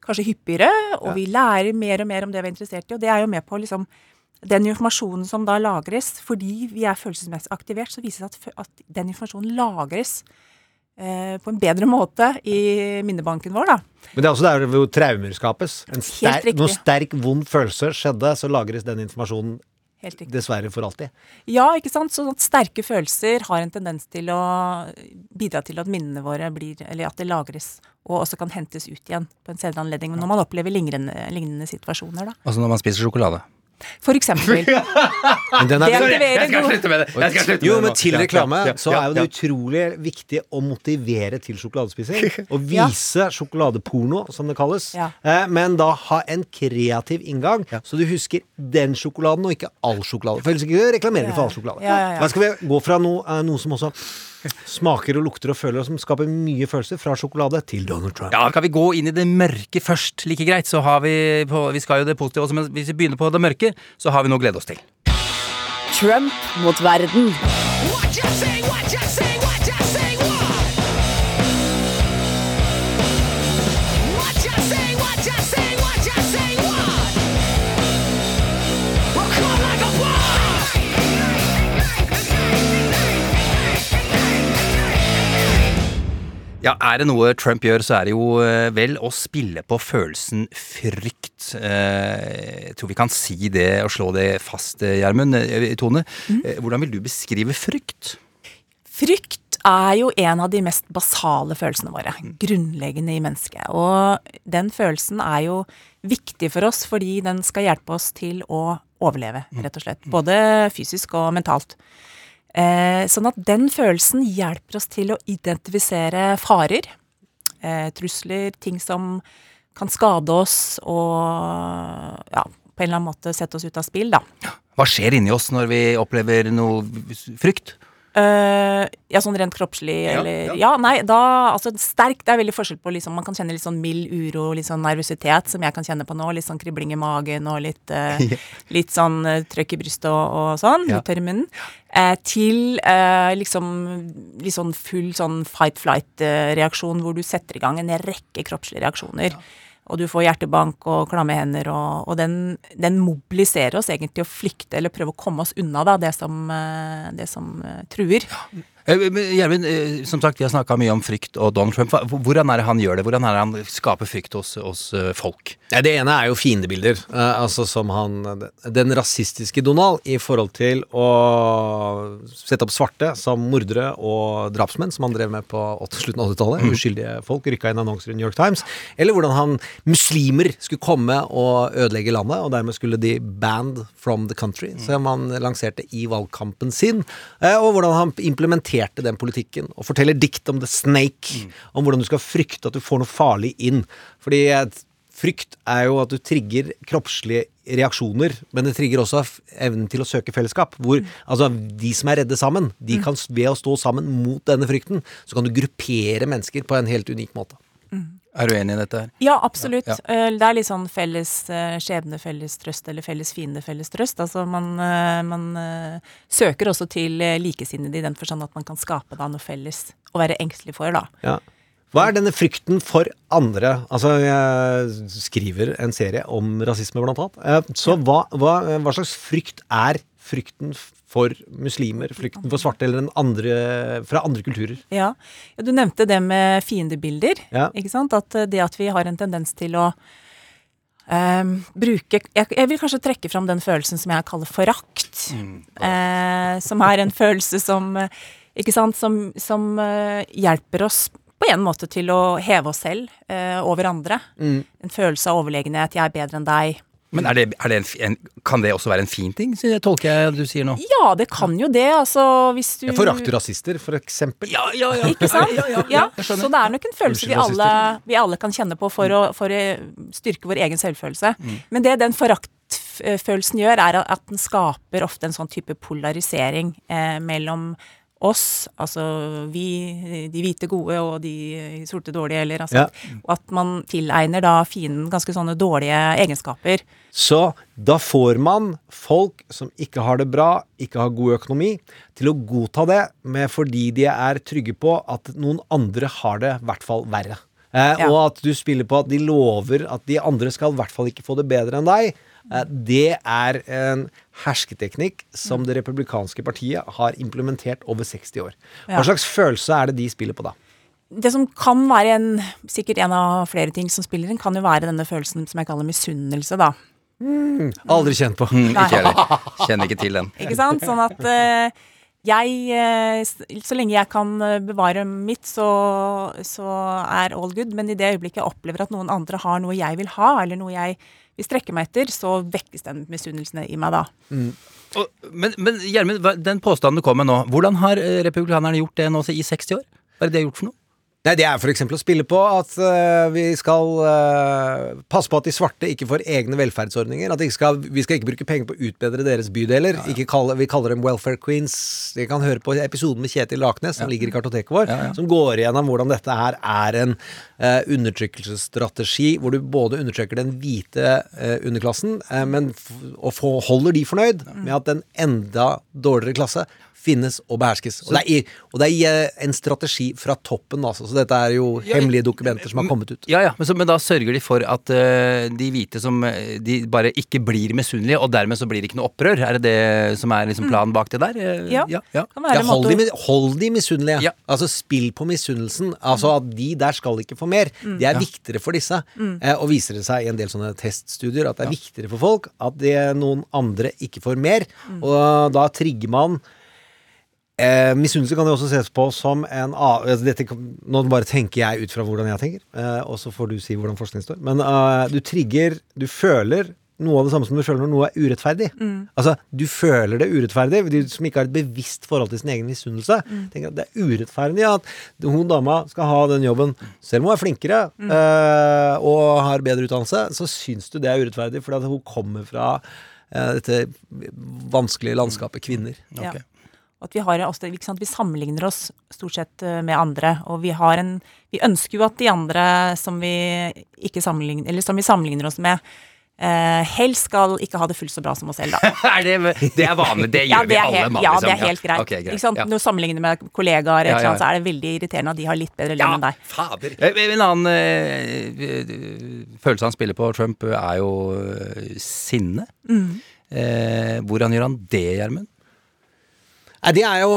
kanskje hyppigere, og vi lærer mer og mer om det vi er interessert i, og det er jo med på liksom den informasjonen som da lagres, fordi vi er følelsesmessig aktivert, så viser det at, at den informasjonen lagres eh, på en bedre måte i minnebanken vår, da. Men det er også der hvor traumer skapes. En sterk, når sterk, vond følelse skjedde, så lagres den informasjonen. Dessverre for alltid. Ja, ikke sant. Sånn at sterke følelser har en tendens til å bidra til at minnene våre blir Eller at det lagres, og også kan hentes ut igjen på en senere anledning. Når man opplever lignende, lignende situasjoner, da. Altså når man spiser sjokolade. For eksempel. Men den er Sorry, jeg skal slutte med det. Jeg skal slutte Jo, med jo, men til reklame så er jo det utrolig viktig å motivere til sjokoladespising. Og vise sjokoladeporno, som det kalles. Eh, men da ha en kreativ inngang, så du husker den sjokoladen og ikke all sjokolade. For ellers ikke reklamerer du for all sjokolade. Da skal vi gå fra noe, eh, noe som også smaker og lukter og føler, og som skaper mye følelser, fra sjokolade til Donald Trump. Ja, Skal vi gå inn i det mørke først, like greit? Så har vi på, Vi skal jo det positive også, men hvis vi begynner på det mørke, så har vi noe å glede oss til. Trump mot verden. Ja, Er det noe Trump gjør, så er det jo eh, vel å spille på følelsen frykt. Eh, Jeg tror vi kan si det og slå det fast, eh, Gjermund. Tone, mm. hvordan vil du beskrive frykt? Frykt er jo en av de mest basale følelsene våre. Grunnleggende i mennesket. Og den følelsen er jo viktig for oss fordi den skal hjelpe oss til å overleve, rett og slett. Både fysisk og mentalt. Eh, sånn at den følelsen hjelper oss til å identifisere farer, eh, trusler, ting som kan skade oss og ja, på en eller annen måte sette oss ut av spill, da. Hva skjer inni oss når vi opplever noe frykt? Uh, ja, sånn rent kroppslig, Ja, eller ja. Ja, nei, da Altså, sterk, det er veldig forskjell på liksom Man kan kjenne litt sånn mild uro, litt sånn nervøsitet, som jeg kan kjenne på nå. Litt sånn kribling i magen og litt uh, Litt sånn uh, trøkk i brystet og, og sånn. Ja. Tørr i munnen. Eh, til eh, liksom litt sånn full sånn fight-flight-reaksjon, hvor du setter i gang en rekke kroppslige reaksjoner. Og du får hjertebank og klamme hender, og, og den, den mobiliserer oss egentlig til å flykte eller prøve å komme oss unna da, det som, eh, det som eh, truer. Men Gjermund, eh, som sagt, vi har snakka mye om frykt og Donald Trump. Hvordan er det han gjør det? Hvordan er det han skaper frykt hos, hos eh, folk? Det ene er jo fiendebilder. Eh, altså som han Den rasistiske Donald i forhold til å sette opp svarte som mordere og drapsmenn, som han drev med på 80 slutten av 80-tallet. Uskyldige folk rykka inn annonser i New York Times. Eller hvordan han muslimer skulle komme og ødelegge landet, og dermed skulle de banned from the country, som han lanserte i valgkampen sin. Eh, og hvordan han implementerte den politikken, og forteller dikt om the snake, om hvordan du skal frykte at du får noe farlig inn. Fordi Frykt er jo at du trigger kroppslige reaksjoner, men det trigger også evnen til å søke fellesskap. Hvor altså, de som er redde sammen, de kan ved å stå sammen mot denne frykten, så kan du gruppere mennesker på en helt unik måte. Er du enig i dette her? Ja, absolutt. Ja, ja. Det er litt sånn felles eh, skjebne, felles trøst, eller felles fiende, felles trøst. Altså man, eh, man eh, søker også til eh, likesinnede i den forstand at man kan skape da noe felles å være engstelig for, da. Ja. Hva er denne frykten for andre? Altså, jeg skriver en serie om rasisme, blant annet. Eh, Så hva, hva, hva slags frykt er frykten for muslimer, flykten for svarte eller en andre, fra andre kulturer? Ja. ja, du nevnte det med fiendebilder. Ja. Ikke sant? At eh, det at vi har en tendens til å ehm, bruke jeg, jeg vil kanskje trekke fram den følelsen som jeg kaller forakt. Eh, som er en følelse som Ikke sant? Som, som uh, hjelper oss på en måte til å heve oss selv uh, over andre. Mm. En følelse av overlegenhet. Jeg er bedre enn deg. Men er det, er det en, en, kan det også være en fin ting, så jeg tolker jeg du sier nå? Ja, det kan jo det. Altså, hvis du Jeg forakter rasister, for eksempel. Ja, ja, ja. Ikke sant? Ja, ja, ja, Ja, så det er nok en følelse vi alle, vi alle kan kjenne på for å, for å styrke vår egen selvfølelse. Mm. Men det den foraktfølelsen gjør, er at den skaper ofte en sånn type polarisering eh, mellom oss, altså vi, de hvite gode og de sorte dårlige, eller altså Ja. Og at man tilegner da fienden ganske sånne dårlige egenskaper. Så da får man folk som ikke har det bra, ikke har god økonomi, til å godta det med fordi de er trygge på at noen andre har det i hvert fall verre. Eh, Ja. Og at du spiller på at de lover at de andre skal i hvert fall ikke få det bedre enn deg. Eh, det er en hersketeknikk som det republikanske partiet har implementert over 60 år. Hva slags følelse er det de spiller på da? Det som kan være en, sikkert en av flere ting som spiller inn, kan jo være denne følelsen som jeg kaller misunnelse, da. Aldri kjent på. Mm, ikke heller. Kjenner ikke til den. Ikke sant? Sånn at uh, jeg eh, Så lenge jeg kan bevare mitt, så, så er all good. Men i det øyeblikket jeg opplever at noen andre har noe jeg vil ha, eller noe jeg vil strekke meg etter, så vekkes den misunnelsen i meg da. Og, men men Gjermund, den påstanden du kom med nå, hvordan har eh, republikanerne gjort det nå i 60 år? Hva er det de har gjort for noe? Nei, Det er f.eks. å spille på at uh, vi skal uh, passe på at de svarte ikke får egne velferdsordninger. At de skal, vi skal ikke bruke penger på å utbedre deres bydeler. Ikke kalle, vi kaller dem welfare queens. Dere kan høre på episoden med Kjetil Laknes, som ligger i kartoteket vår, som går igjennom hvordan dette her er en uh, undertrykkelsesstrategi hvor du både undertrykker den hvite underklassen, men og holder de fornøyd med at den enda dårligere klasse finnes og beherskes. Og det er, og det er eh, en strategi fra toppen, altså. Så dette er jo hemmelige dokumenter som har kommet ut. Ja, ja, men, så, men da sørger de for at uh, de hvite som eh, De bare ikke blir misunnelige, og dermed så blir det ikke noe opprør? Er det det som er liksom planen bak det der? Eh, Ja. ja, ja. Kan være Ja, hold, de, hold de misunnelige. Ja. Altså Spill på misunnelsen. Altså at de der skal ikke få mer. Det er viktigere for disse. Eh, og viser det seg i en del sånne teststudier at det er viktigere for folk at det noen andre ikke får mer. Og da trigger man Eh, Misunnelse kan jo også ses på som en altså dette, Nå bare tenker jeg ut fra hvordan jeg tenker, eh, og så får du si hvordan forskningen står. Men eh, du trigger Du føler noe av det samme som du føler når noe er urettferdig. Altså, du føler det urettferdig. De som ikke har et bevisst forhold til sin egen misunnelse, tenker at det er urettferdig at hun dama skal ha den jobben. Selv om hun er flinkere eh, og har bedre utdannelse, så syns du det er urettferdig fordi at hun kommer fra eh, dette vanskelige landskapet kvinner. Ja. At vi, har, også, ikke sant? vi sammenligner oss stort sett eh, med andre, og vi har en Vi ønsker jo at de andre som vi ikke sammenligner, eller som vi sammenligner oss med, eh, helst skal ikke ha det fullt så bra som oss selv, da. er det, det er vanlig, det gjør Ja, det vi alle. helt, mann, ja, liksom. det er helt greit. Ok, greit. Ikke sant? Ja. Når du sammenligner med kollegaer, Ja, ja, så er det veldig irriterende at de har litt bedre lønn Ja, enn deg. fader. Eh, En annen øh, følelse han spiller på, Trump, er jo sinne. Mm. Eh, hvordan gjør han det, Gjermund? Det er jo,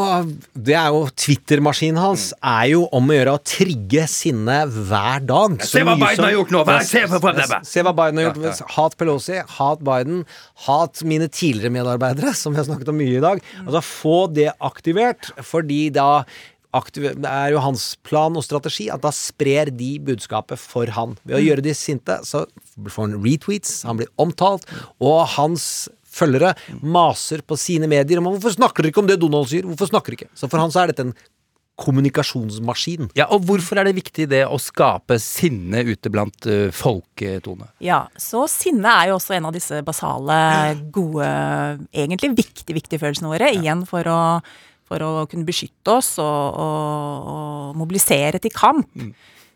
det er jo Twitter-maskinen hans er jo om å gjøre å trigge sinne hver dag. Se hva Biden har gjort nå, se på- på- på- Se hva Biden har gjort. Hat Pelosi, hat Biden, hat mine tidligere medarbeidere, som vi har snakket om mye i dag. Altså Få det aktivert, fordi da aktiv- det er jo hans plan og strategi at da sprer de budskapet for han. Ved å gjøre de sinte, så får han retweets, han blir omtalt, og hans følgere maser på sine medier om hvorfor snakker dere ikke om det Donald sier? Hvorfor snakker dere ikke? Så for han så er dette en kommunikasjonsmaskin. Ja, og hvorfor er det viktig det å skape sinne ute blant uh, eh, Ja, så sinne er jo også en av disse basale, gode, egentlig viktige, viktige følelsene våre. Igjen for å, for å kunne beskytte oss og, og, og mobilisere til kamp.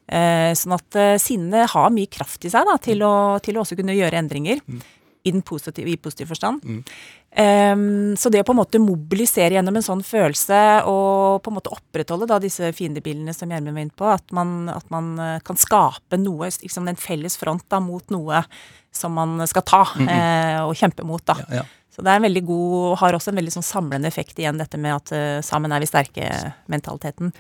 Eh, sånn at eh, sinne har mye kraft i seg da, til, å, til å også kunne gjøre endringer. I, positive, I positiv forstand. Ehm, så det å på en måte mobilisere gjennom en sånn følelse og på en måte opprettholde da disse fiendebildene som Gjermund var inne på, at man, at man eh, kan skape noe, liksom en felles front da, mot noe som man skal ta Mhm. uh, og kjempe mot. da. Ja, ja. Så det er en veldig god, og har også en veldig sånn samlende effekt igjen, dette med at uh, sammen er vi sterke-mentaliteten.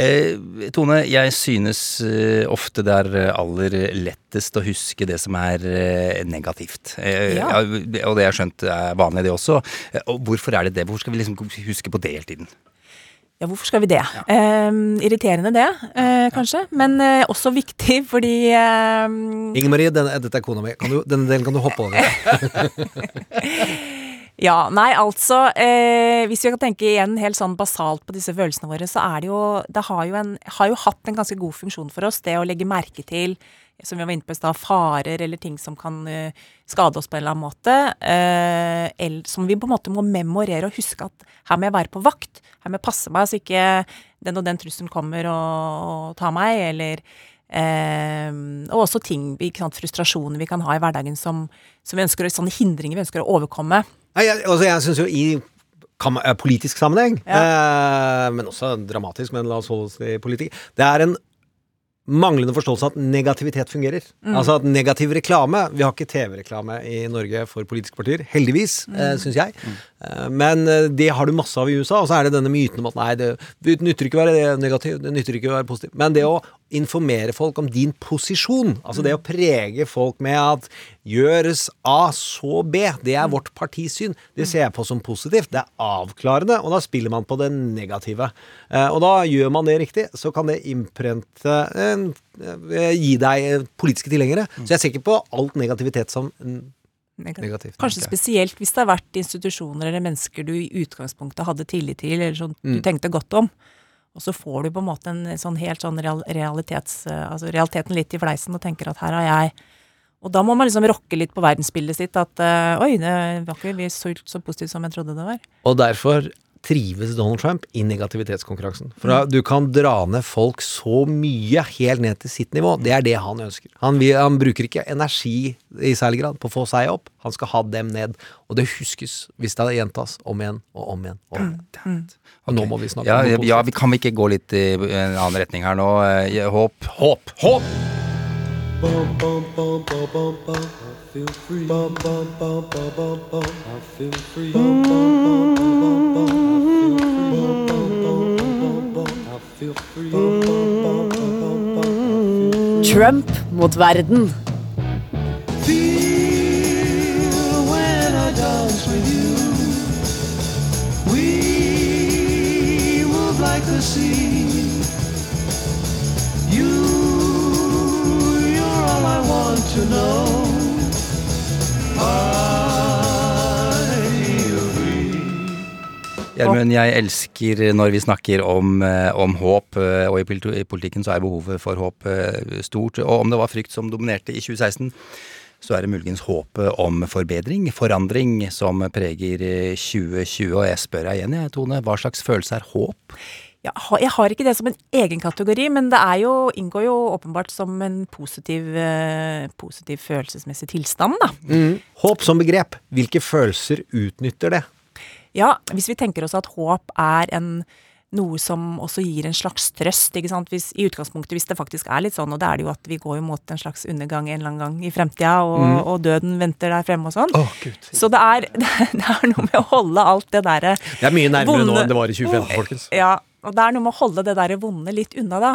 Eh, Tone, jeg synes eh, ofte det er eh, aller lettest å huske det som er eh, negativt. Eh, Ja. ja, og det jeg har skjønt er vanlig, det også. Eh, og hvorfor er det det? Hvorfor skal vi liksom huske på det hele tiden? Ja, hvorfor skal vi det? Eh, irriterende det, eh, kanskje. Men eh, også viktig fordi eh, Inger Marie, denne, dette er kona mi. Kan du, denne delen kan du hoppe over. Ja, nei, altså eh, Hvis vi kan tenke igjen helt sånn basalt på disse følelsene våre, så er det jo Det har jo, en, har jo hatt en ganske god funksjon for oss, det å legge merke til som vi var inne på i stad, farer eller ting som kan eh, skade oss på en eller annen måte. eh, eller, som vi på en måte må memorere og huske at her må jeg være på vakt. Her må jeg passe meg så ikke den og den trusselen kommer og, og tar meg, eller eh, Og også ting, sant, frustrasjoner vi kan ha i hverdagen som, som vi ønsker, sånne hindringer vi ønsker å overkomme. Nei, jeg, altså, jeg syns jo i eh, politisk sammenheng, eh, men også dramatisk, men la oss holde oss i politikk, det er en manglende forståelse av at negativitet fungerer. Mm. Altså at negativ reklame Vi har ikke TV-reklame i Norge for politiske partier, heldigvis, eh, syns jeg. Eh, men eh, det har du masse av i USA, og så er det denne myten om at nei, det, det nytter ikke å være negativ, det nytter ikke å være positiv. Men det å informere folk om din posisjon, altså det å prege folk med at gjøres A, så B, det er vårt partisyn, det ser jeg på som positivt. Det er avklarende, og da spiller man på det negative. Eh, og da gjør man det riktig, så kan det innprente eh, Gi deg eh, politiske tilhengere. Så jeg ser ikke på alt negativitet som Negativt. negativt. Kanskje spesielt hvis det har vært institusjoner eller mennesker du i utgangspunktet hadde tillit til, eller sånn du Mm. tenkte godt om. Og så får du på en måte en sånn helt sånn realitets... eh, Altså realiteten litt i fleisen og tenker at her har jeg Og da må man liksom rokke litt på verdensbildet sitt at eh, oi, det var ikke så, så positivt som jeg trodde det var. Og derfor trives Donald Trump i negativitetskonkurransen. For du kan dra ned folk så mye, helt ned til sitt nivå. Det er det han ønsker. Han, vil, han bruker ikke energi i særlig grad på å få seg opp. Han skal ha dem ned. Og det huskes hvis det gjentas om igjen og om igjen. Og om igjen. Og nå må vi snakke Ja, om noe ja, positivt. vi kan vi ikke gå litt i en annen retning her nå? Håp, Håp, håp, håp! Trump mot verden. when I dance with you. We move like the sea. You, Gjermund, jeg elsker når vi snakker om, eh, om håp, eh, og i politikken så er behovet for håp eh, stort. Og om det var frykt som dominerte i 2016, så er det muligens håpet om forbedring, forandring, som preger eh, 2020. Og jeg spør deg igjen, jeg, Tone, hva slags følelse er håp? Ja, jeg har ikke det som en egen kategori, men det er jo, inngår jo åpenbart som en positiv, eh, positiv følelsesmessig tilstand, da. Mm. Håp som begrep. Hvilke følelser utnytter det? Ja, hvis vi tenker oss at håp er en noe som også gir en slags trøst, ikke sant. Hvis, I utgangspunktet, hvis det faktisk er litt sånn, og det er det jo at vi går mot en slags undergang en eller annen gang i fremtida, og, Mm. og døden venter der fremme og sånn. Oh, Så det er, det er noe med å holde alt det derre Det er mye nærmere nå enn det var i 2015, folkens. Ja, og det er noe med å holde det derre vonde litt unna, da.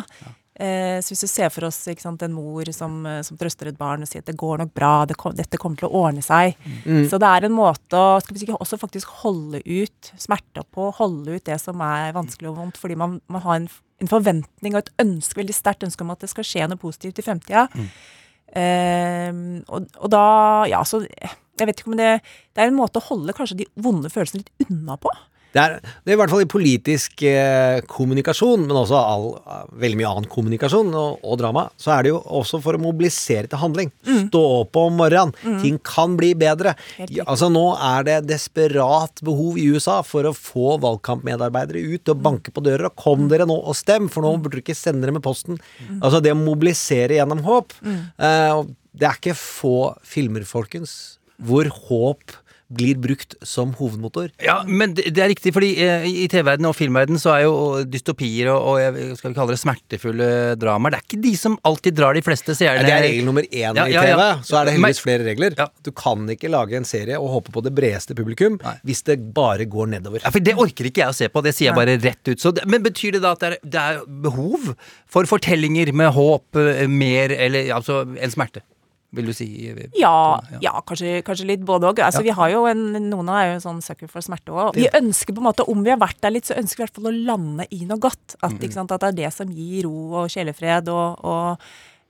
Eh, så hvis du ser for oss sant, en mor som, eh, som trøster et barn og sier at det går nok bra, det kom, dette kommer til å ordne seg. Mm. Så det er en måte å skal vi også faktisk holde ut smerta på, holde ut det som er vanskelig og vondt, fordi man, man har en, en forventning og et ønske, veldig sterkt ønske om at det skal skje noe positivt i fremtida. Eh, og, og da, ja, så jeg vet ikke om det Det er en måte å holde kanskje de vonde følelsene litt unna på. Det er, det er i hvert fall i politisk eh, kommunikasjon, men også all, veldig mye annen kommunikasjon og, og drama, så er det jo også for å mobilisere til handling. Stå opp om morgenen. Ting kan bli bedre. Altså Nå er det desperat behov i USA for å få valgkampmedarbeidere ut og banke på dører. Og kom dere nå og stem, for nå burde dere ikke sende dere med posten. Altså det å mobilisere gjennom håp. Eh, det er ikke få filmer, folkens, hvor håp blir brukt som hovedmotor. Ja, men det, det er riktig, fordi eh, i TV-verdenen og filmverdenen så er jo dystopier og, og jeg- skal vi kalle det smertefulle dramaer Det er ikke de som alltid drar de fleste seerne. Det er regel nummer én Ja, i ja, TV. ja. Så er det heldigvis flere regler. Du kan ikke lage en serie og håpe på det bredeste publikum hvis det bare går nedover. Ja, for Det orker ikke jeg å se på, det sier jeg bare rett ut. Så det, men betyr det da at det er, det er behov for fortellinger med håp eh, mer eller altså en smerte? Vil du si? Ja, ja kanskje, kanskje litt både òg. Altså, Ja. Vi har jo en, noen av er jo sånn sucker for smerte òg. Vi ønsker på en måte, om vi har vært der litt, så ønsker vi i hvert fall å lande i noe godt. At, ikke sant, at det er det som gir ro og sjelefred. og, og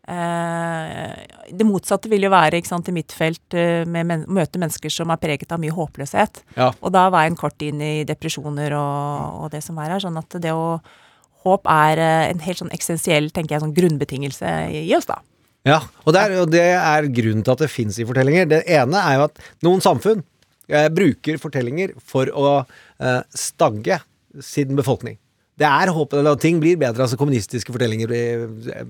eh, det motsatte vil jo være ikke sant, i mitt felt eh, med men møte mennesker som er preget av mye håpløshet. Ja. Og da var jeg en kort inn i depresjoner og, og det som er her. Sånn at det å Håp er eh, en helt sånn eksistensiell tenker jeg, sånn grunnbetingelse i i oss, da. Ja, og det er, og det er grunnen til at det fins i fortellinger. Det ene er jo at noen samfunn eh, bruker fortellinger for å eh, stagge sin befolkning. Det er håp, eller ting blir bedre. altså Kommunistiske fortellinger i eh,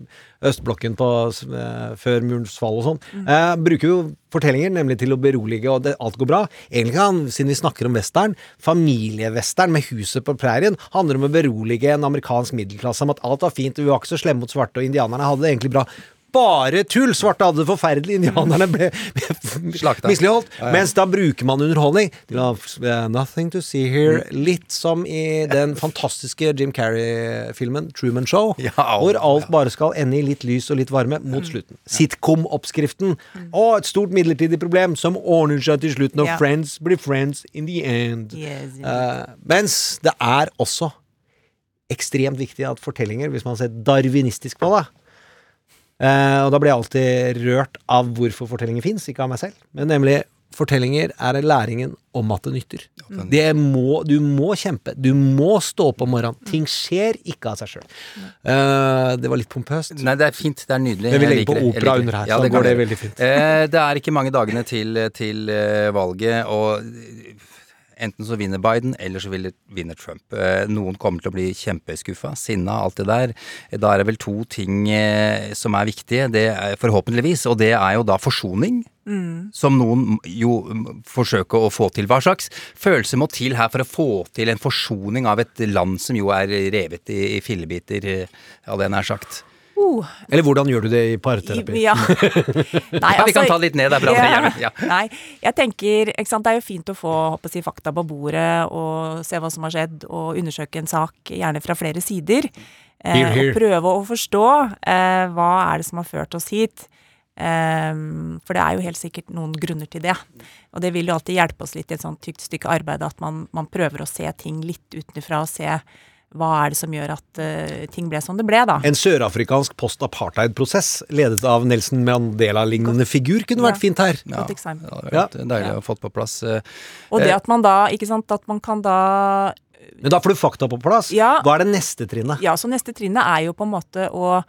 østblokken på, eh, før murens fall og sånn. Eh, bruker jo fortellinger nemlig til å berolige, og det, alt går bra. Egentlig kan, siden vi snakker om western, familievestern med huset på prærien handler om å berolige en amerikansk middelklasse om at alt var fint, og vi var ikke så slemme mot svarte, og indianerne hadde det egentlig bra. Bare tull! Svarte hadde det forferdelig, indianerne ble, ble misligholdt. Ja, ja. Mens da bruker man underholdning til å eh, Nothing to see here. Litt som i den fantastiske Jim Carrey-filmen Truman Show, hvor alt bare skal ende i litt lys og litt varme mot slutten. Sitcom-oppskriften. Og et stort midlertidig problem som ordner seg til slutten, og Ja. friends blir friends in the end. Yes, yes. Eh, mens det er også ekstremt viktig at fortellinger, hvis man ser darwinistisk på det Og da blir jeg alltid rørt av hvorfor fortellinger fins, ikke av meg selv, men nemlig Fortellinger er læringen om at det nytter. Det må, du må kjempe. Du må stå opp om morgenen. Ting skjer ikke av seg sjøl. det var litt pompøst. Nei, det er fint. Det er nydelig. Men vi legger på. Opera under her, Ja, så går det veldig fint. Eh, det er ikke mange dagene til, til eh, valget, og enten så vinner Biden, eller så vinner Trump. Eh, noen kommer til å bli kjempeskuffa, sinna, alt det der. Da er det vel to ting eh, som er viktige, det er forhåpentligvis, og det er jo da forsoning. Mm. Som noen jo mm, forsøker å få til. Hva slags følelse må til her for å få til en forsoning av et land som jo er revet i, i fillebiter, eh, hadde jeg nær sagt? Uh, Eller hvordan gjør du det i parterapi? Ja. Nei, Ja, vi kan altså, ta litt ned, det er bra. ja, Ja. Nei, jeg tenker ikke sant, Det er jo fint å få jeg, å si, fakta på bordet og se hva som har skjedd, og undersøke en sak, gjerne fra flere sider. Eh, here, here. Og prøve å forstå eh, hva er det som har ført oss hit. Um, for det er jo helt sikkert noen grunner til det. Og det vil jo alltid hjelpe oss litt i et sånt tykt stykke arbeid at man, man prøver å se ting litt utenfra og se hva er det som gjør at uh, ting ble som det ble, da. En sørafrikansk post-apartheid-prosess ledet av Nelson Mandela-lignende figur kunne vært fint her. Godt eksempel. Det hadde vært deilig å fått på plass. eh, Og det eh, at man da, ikke sant, at man kan da Men da får du fakta på plass. Ja. Hva er det neste trinnet? Ja, så neste trinnet er jo på en måte å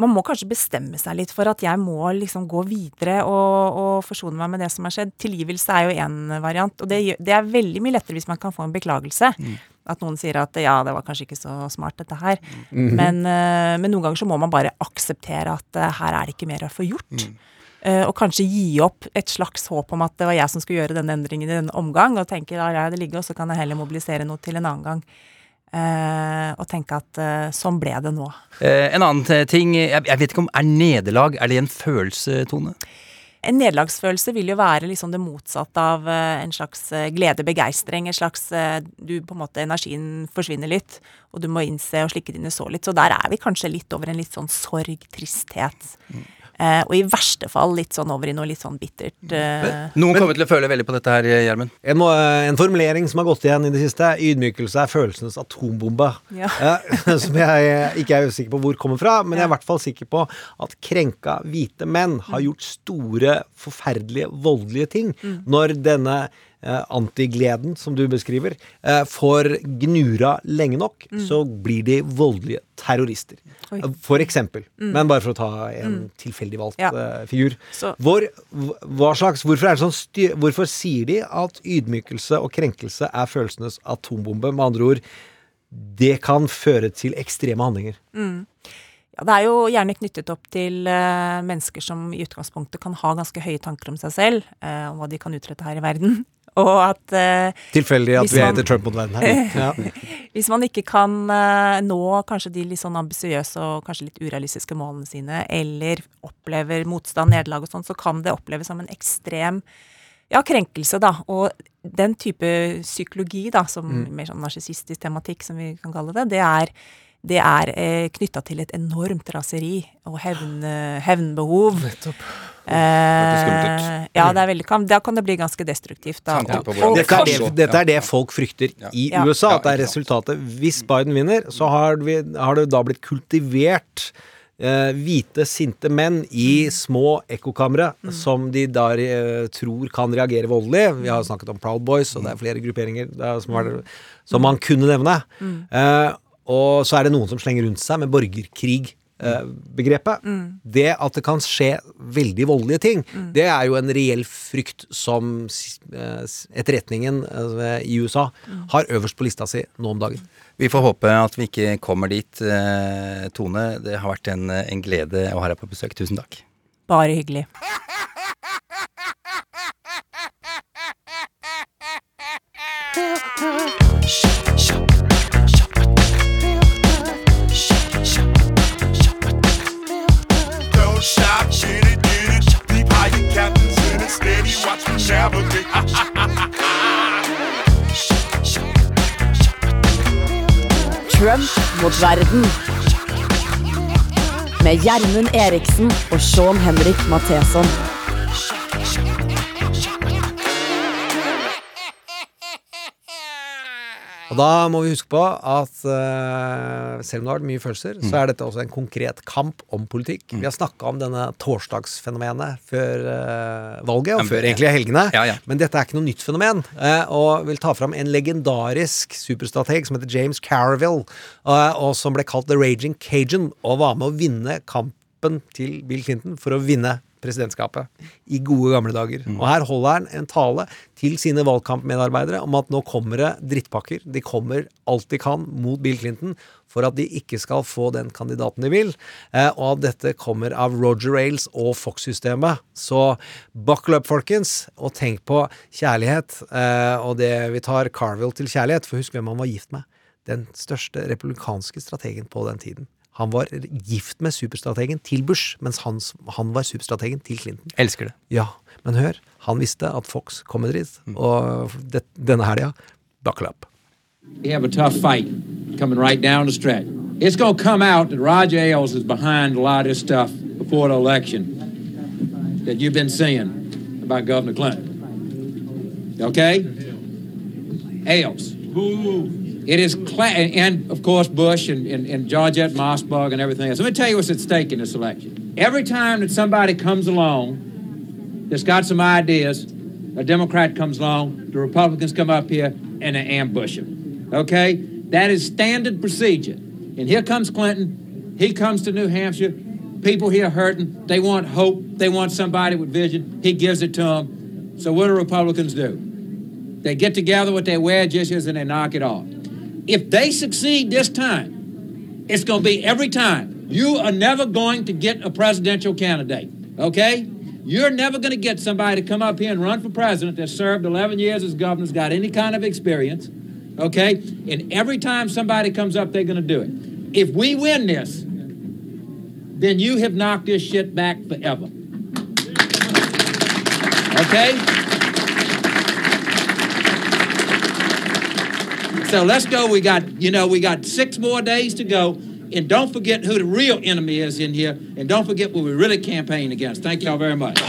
man må kanskje bestemme seg litt for at jeg må liksom gå videre og, og forsone meg med det som har skjedd. Tilgivelse er jo én variant, og det, det er veldig mye lettere hvis man kan få en beklagelse. At noen sier at ja, det var kanskje ikke så smart dette her. Mhm. Men, uh, men noen ganger så må man bare akseptere at uh, her er det ikke mer å få gjort. Eh, og kanskje gi opp et slags håp om at det var jeg som skulle gjøre denne endringen i denne omgang, og tenke lar jeg det ligge, og så kan jeg heller mobilisere noe til en annen gang. Uh, og tenke at uh, sånn ble det nå. Uh, en annen ting, jeg, jeg vet ikke om er nederlag Er det en følelse, Tone? En nederlagsfølelse vil jo være liksom det motsatte av eh, en slags eh, glede, begeistring. En slags eh, du på en måte Energien forsvinner litt, og du må innse og slikke dine sår litt. Så der er vi kanskje litt over en litt sånn sorg, tristhet. Eh, og i verste fall litt sånn over i noe litt sånn bittert. eh, Noen kommer til å føle veldig på dette her, Gjermund. En, en formulering som har gått igjen i det siste. Ydmykelse er følelsenes atombombe. Ja. Eh, som jeg ikke er sikker på hvor kommer fra, men jeg er i hvert fall sikker på at krenka hvite menn har gjort store, forferdelige, voldelige ting. Mm. Når denne eh, antigleden som du beskriver, eh, får gnura lenge nok, Mm. så blir de voldelige terrorister. Oi. For eksempel. Mm. Men bare for å ta en Mm. tilfeldig valgt Ja. eh, figur. Hvor, hva slags, hvorfor, det sånn hvorfor sier de at ydmykelse og krenkelse er følelsenes atombombe? Med andre ord, det kan føre til ekstreme handlinger. Mm. Ja, det er jo gjerne knyttet opp til uh, mennesker som i utgangspunktet kan ha ganske høye tanker om seg selv, uh, om hva de kan utrette her i verden. Og at eh, Tilfeldig at vi man- etter Trump mot verden her. Ja. Hvis man ikke kan eh, nå kanskje de litt sånn ambisiøse og kanskje litt urealistiske målene sine, eller opplever motstand, nederlag og sånn, så kan det oppleves som en ekstrem ja, krenkelse, da. Og den type psykologi, da, som Mm. mer sånn narsissistisk tematikk, som vi kan kalle det, det er det er eh, knytta til et enormt raseri og hevn, eh, hevnbehov. Ut. Eh, ja, det er veldig, kan, da kan det bli ganske destruktivt. Da. Ja. Og- og Dette, er det, dette er det folk frykter i Ja. USA. At det er resultatet. Hvis Biden vinner, så har, vi, har det da blitt kultivert eh, hvite, sinte menn i små ekkokamre som de da eh, tror kan reagere voldelig. Vi har snakket om Proud Boys, og det er flere grupperinger der som, er, som man kunne nevne. Mm. Eh, og så er det noen som slenger rundt seg med borgerkrig. Eh, Begrepet. Mm. Det at det kan skje veldig voldelige ting, det er jo en reell frykt som eh, etterretningen eh, i USA har øverst på lista si nå om dagen. Vi får håpe at vi ikke kommer dit. Tone, det har vært en, en glede å ha deg på besøk. Tusen takk. Bare hyggelig. Don't stop, shit it, did it. Deep high, captain's in it. Steady, watch me navigate. Trump mot verden. Med Gjermund Eriksen og Sean Henrik Matheson. Og da må vi huske på at uh, selv om det har vært mye følelser, så er dette også en konkret kamp om politikk. Vi har snakka om denne torsdagsfenomenet før uh, valget, og før egentlig helgene. Ja, ja. Men dette er ikke noe nytt fenomen. Uh, og vil ta fram en legendarisk superstrateg som heter James Carville, og som ble kalt The Raging Cajun, og var med å vinne kampen til Bill Clinton for å vinne presidentskapet i gode gamle dager. Og her holder han en tale til sine valgkampmedarbeidere om at nå kommer det drittpakker. De kommer alt de kan mot Bill Clinton for at de ikke skal få den kandidaten de vil. Eh, og at dette kommer av Roger Ailes og Fox-systemet. Så buckle up, folkens, og tenk på kjærlighet. Eh, og det vi tar Carville til kjærlighet, for husk hvem han var gift med. Den største republikanske strategen på den tiden. Han var gift med superstrategen til Bush, mens han, han var superstrategen til Clinton. Elsker det. Ja, men hør, han visste at Fox kom med dritt, og det, denne helga, buckle up. We have a tough fight coming right down the stretch. It's going to come out that Roger Ailes is behind a lot of this stuff before the election that you've been seeing about Governor Clinton. Okay? Ailes. It is, cla- and, of course Bush and, and, and Georgette Mossberg and everything else. Let me tell you what's at stake in this election. Every time that somebody comes along that's got some ideas, a Democrat comes along, the Republicans come up here and they ambush him. Okay? That is standard procedure. And here comes Clinton. He comes to New Hampshire. People here hurting. They want hope. They want somebody with vision. He gives it to them. So what do Republicans do? They get together with their wedges and they knock it off. If they succeed this time, it's going to be every time. You are never going to get a presidential candidate, okay? You're never going to get somebody to come up here and run for president that served 11 years as governor, has got any kind of experience, okay? And every time somebody comes up, they're going to do it. If we win this, then you have knocked this shit back forever. Okay? So let's go. We got, you know, we got six more days to go. And don't forget who the real enemy is in here. And don't forget what we really campaign against. Thank y'all very much.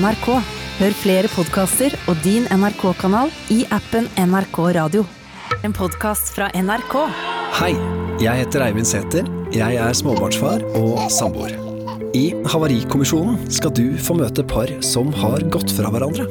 NRK. Hør flere podkaster og din NRK-kanal i appen NRK Radio. En podkast fra NRK. Hei, jeg heter Eivind Sæther. Jeg er småbarnsfar og samboer. I Havarikommisjonen skal du få møte par som har gått fra hverandre.